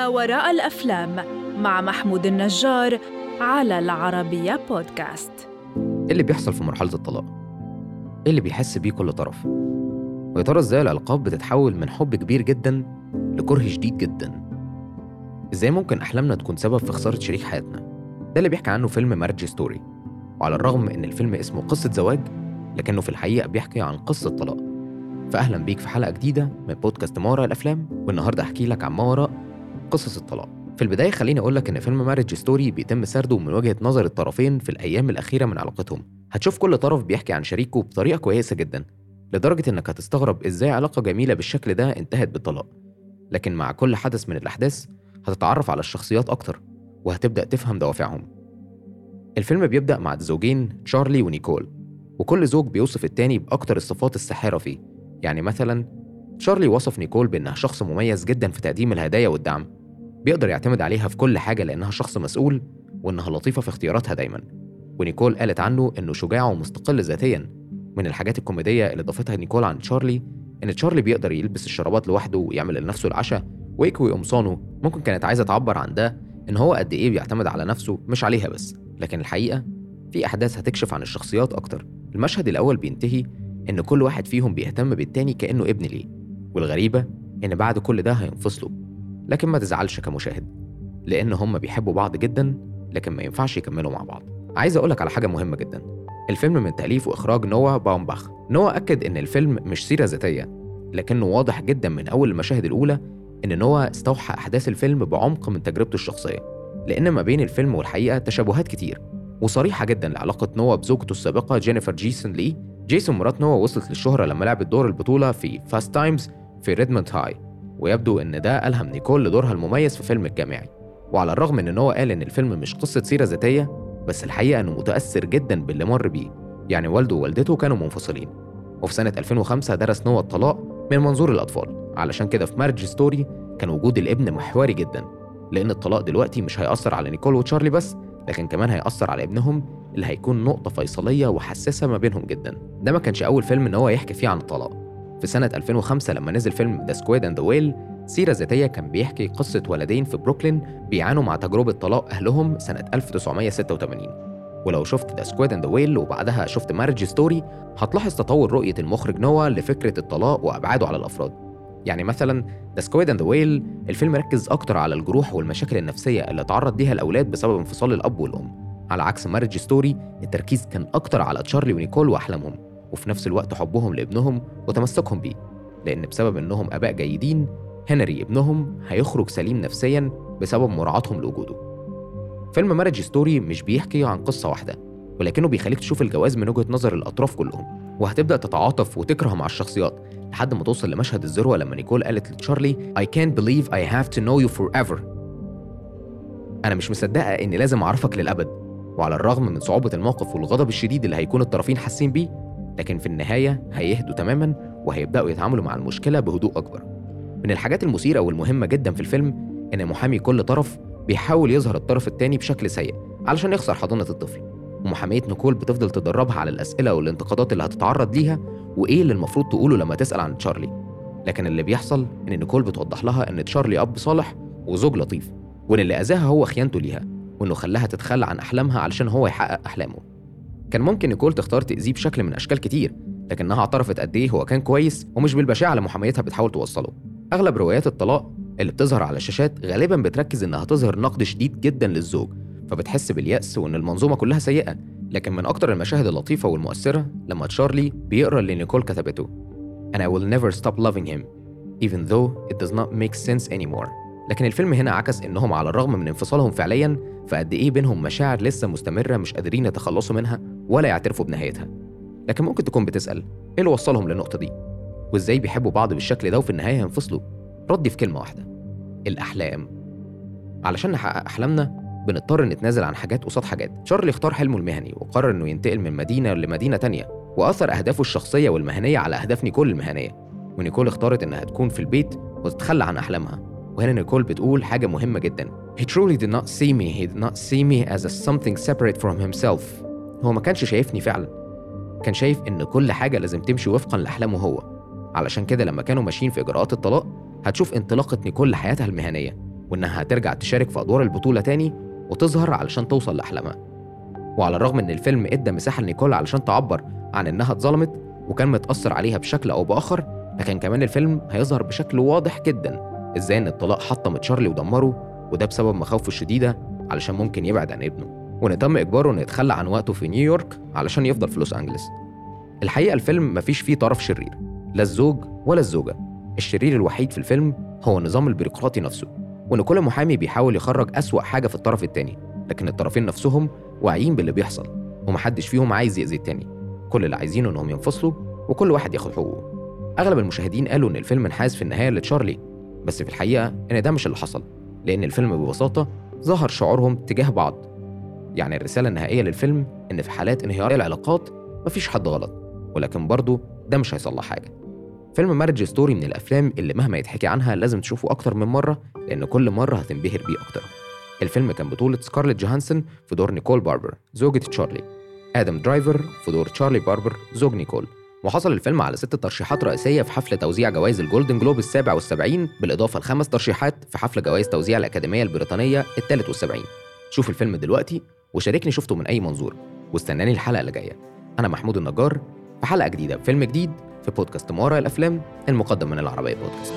ما وراء الأفلام مع محمود النجار على العربية بودكاست إيه اللي بيحصل في مرحلة الطلاق؟ إيه اللي بيحس بيه كل طرف؟ ويا ترى إزاي العلاقات بتتحول من حب كبير جدا لكره شديد جدا؟ إزاي ممكن أحلامنا تكون سبب في خسارة شريك حياتنا؟ ده اللي بيحكي عنه فيلم Marriage Story وعلى الرغم إن الفيلم اسمه قصة زواج لكنه في الحقيقة بيحكي عن قصة طلاق فأهلا بيك في حلقة جديدة من بودكاست ما وراء الأفلام والنهاردة أحكي لك عن ما وراء قصص الطلاق. في البداية خليني أقول لك إن فيلم Marriage Story بيتم سرده من وجهة نظر الطرفين في الأيام الأخيرة من علاقتهم. هتشوف كل طرف بيحكي عن شريكه بطريقة كويسة جدا لدرجة إنك هتستغرب إزاي علاقة جميلة بالشكل ده انتهت بالطلاق. لكن مع كل حدث من الأحداث هتتعرف على الشخصيات أكتر وهتبدأ تفهم دوافعهم. الفيلم بيبدأ مع الزوجين تشارلي ونيكول وكل زوج بيوصف التاني بأكتر الصفات الساحرة فيه. يعني مثلا تشارلي وصف نيكول بإنها شخص مميز جدا في تقديم الهدايا والدعم. بيقدر يعتمد عليها في كل حاجة لأنها شخص مسؤول وإنها لطيفة في اختياراتها دايما. ونيكول قالت عنه إنه شجاع ومستقل ذاتيا من الحاجات الكوميدية اللي ضافتها نيكول عن تشارلي إن تشارلي بيقدر يلبس الشرابات لوحده ويعمل لنفسه العشاء ويكوي قمصانه. ممكن كانت عايزة تعبر عن ده إن هو قد إيه بيعتمد على نفسه مش عليها بس. لكن الحقيقة في أحداث هتكشف عن الشخصيات أكتر. المشهد الأول بينتهي إن كل واحد فيهم بيهتم بالتاني كأنه ابن ليه. والغريبة إن بعد كل ده هينفصلوا. لكن ما تزعلش كمشاهد لأن هم بيحبوا بعض جدا لكن ما ينفعش يكملوا مع بعض. عايز أقولك على حاجة مهمة جدا. الفيلم من تأليف وإخراج نوا باومباخ. نوا أكد إن الفيلم مش سيرة ذاتية لكنه واضح جدا من أول المشاهد الأولى إن نوا استوحى أحداث الفيلم بعمق من تجربته الشخصية لأن ما بين الفيلم والحقيقة تشابهات كتير وصريحة جدا لعلاقة نوا بزوجته السابقة جينيفر جيسون لي. جيسون مرات نوا وصلت للشهرة لما لعبت دور البطولة في Fast Times في Ridgemont High ويبدو إن ده ألهم نيكول لدورها المميز في فيلم الجامعي. وعلى الرغم إن نوا قال إن الفيلم مش قصة سيرة ذاتية بس الحقيقة إنه متأثر جدا باللي مر بيه. يعني والده ووالدته كانوا منفصلين. وفي سنة 2005 درس نوا الطلاق من منظور الأطفال. علشان كده في Marriage Story كان وجود الابن محوري جدا. لأن الطلاق دلوقتي مش هيأثر على نيكول وتشارلي بس لكن كمان هيأثر على ابنهم اللي هيكون نقطة فيصلية وحساسة ما بينهم جدا. ده ما كانش أول فيلم إن هو يحكي فيه عن الطلاق. في سنة 2005 لما نزل فيلم The Squid and the Whale سيرة ذاتية كان بيحكي قصة ولدين في بروكلين بيعانوا مع تجربة طلاق أهلهم سنة 1986 ولو شفت The Squid and Whale وبعدها شفت Marriage Story هتلاحظ تطور رؤية المخرج نوا لفكرة الطلاق وأبعاده على الأفراد. يعني مثلا The Squid and Whale الفيلم ركز أكتر على الجروح والمشاكل النفسية اللي تعرض ليها الأولاد بسبب انفصال الأب والأم. على عكس Marriage Story التركيز كان أكتر على تشارلي ونيكول وأحلامهم. وفي نفس الوقت حبهم لابنهم وتمسكهم بيه لأن بسبب إنهم آباء جيدين هنري ابنهم هيخرج سليم نفسيا بسبب مراعاتهم لوجوده. فيلم Marriage Story مش بيحكي عن قصة واحدة ولكنه بيخليك تشوف الجواز من وجهة نظر الأطراف كلهم وهتبدأ تتعاطف وتكره مع الشخصيات لحد ما توصل لمشهد الذروة لما نيكول قالت لتشارلي I can't believe I have to know you forever. أنا مش مصدقة إني لازم أعرفك للأبد وعلى الرغم من صعوبة الموقف والغضب الشديد اللي هيكون الطرفين حاسين بيه لكن في النهاية هيهدوا تماما وهيبدأوا يتعاملوا مع المشكلة بهدوء أكبر. من الحاجات المثيرة والمهمة جدا في الفيلم إن محامي كل طرف بيحاول يظهر الطرف التاني بشكل سيء علشان يخسر حضانة الطفل. ومحامية نيكول بتفضل تدربها على الأسئلة والانتقادات اللي هتتعرض ليها وإيه اللي المفروض تقوله لما تسأل عن تشارلي. لكن اللي بيحصل إن نيكول بتوضح لها إن تشارلي أب صالح وزوج لطيف وإن اللي أذاها هو خيانته ليها وإنه خلاها تتخلى عن أحلامها علشان هو يحقق أحلامه. كان ممكن نيكول تختار تأذيه بشكل من أشكال كتير لكنها اعترفت قد إيه هو كان كويس ومش بالبشاعة اللي محاميتها بتحاول توصله. أغلب روايات الطلاق اللي بتظهر على الشاشات غالبا بتركز إنها تظهر نقد شديد جدا للزوج فبتحس باليأس وإن المنظومة كلها سيئة. لكن من أكتر المشاهد اللطيفة والمؤثرة لما تشارلي بيقرأ اللي نيكول كتبته And I will never stop loving him even though it does not make sense anymore. لكن الفيلم هنا عكس إنهم على الرغم من انفصالهم فعليا فقد إيه بينهم مشاعر لسه مستمرة مش قادرين يتخلصوا منها؟ ولا يعترفوا بنهايتها. لكن ممكن تكون بتسأل إيه اللي وصلهم للنقطة دي؟ وإزاي بيحبوا بعض بالشكل ده وفي النهاية ينفصلوا؟ ردي في كلمة واحدة الأحلام. علشان نحقق أحلامنا بنضطر نتنازل عن حاجات قصاد حاجات. شارلي اختار حلمه المهني وقرر إنه ينتقل من مدينة لمدينة تانية وأثر أهدافه الشخصية والمهنية على أهداف نيكول المهنية. ونيكول اختارت إنها تكون في البيت وتتخلى عن أحلامها. وهنا نيكول بتقول حاجة مهمة جدا. He truly did not see me. He did not see me as a something separate from himself. هو ما كانش شايفني فعلا. كان شايف إن كل حاجة لازم تمشي وفقا لأحلامه هو. علشان كده لما كانوا ماشيين في إجراءات الطلاق هتشوف انطلاقه نيكول لحياتها المهنية وإنها هترجع تشارك في أدوار البطولة تاني وتظهر علشان توصل لأحلامها. وعلى الرغم إن الفيلم إدى مساحة لنيكول علشان تعبر عن إنها اتظلمت وكان متأثر عليها بشكل أو بآخر لكن كمان الفيلم هيظهر بشكل واضح جدا إزاي إن الطلاق حطم تشارلي ودمره وده بسبب مخاوفه الشديدة علشان ممكن يبعد عن ابنه. وإن تم إجباره إنه يتخلى عن وقته في نيويورك علشان يفضل في لوس أنجلس. الحقيقة الفيلم مفيش فيه طرف شرير لا الزوج ولا الزوجة. الشرير الوحيد في الفيلم هو النظام البيروقراطي نفسه وإن كل محامي بيحاول يخرج أسوأ حاجة في الطرف التاني لكن الطرفين نفسهم واعيين باللي بيحصل ومحدش فيهم عايز يأذي التاني. كل اللي عايزينه إنهم ينفصلوا وكل واحد ياخد حقوقه. أغلب المشاهدين قالوا إن الفيلم انحاز في النهاية لتشارلي بس في الحقيقة إن ده مش اللي حصل لأن الفيلم ببساطة ظهر شعورهم تجاه بعض. يعني الرسالة النهائية للفيلم إن في حالات انهيار العلاقات مفيش حد غلط ولكن برضه ده مش هيصلح حاجة. فيلم Marriage Story من الأفلام اللي مهما يتحكي عنها لازم تشوفه أكتر من مرة لأن كل مرة هتنبهر بيه أكتر. الفيلم كان بطولة سكارليت جوهانسون في دور نيكول باربر زوجة تشارلي. آدم درايفر في دور تشارلي باربر زوج نيكول. وحصل الفيلم على ست ترشيحات رئيسية في حفل توزيع جوائز الجولدن جلوب السابع والسبعين بالإضافة لخمس ترشيحات في حفل جوائز توزيع الأكاديمية البريطانية الثالث والسبعين. شوف الفيلم دلوقتي وشاركني شفته من أي منظور واستناني الحلقة اللي جاية. أنا محمود النجار في حلقة جديدة بفيلم جديد في بودكاست ما وراء الأفلام المقدم من العربية بودكاست.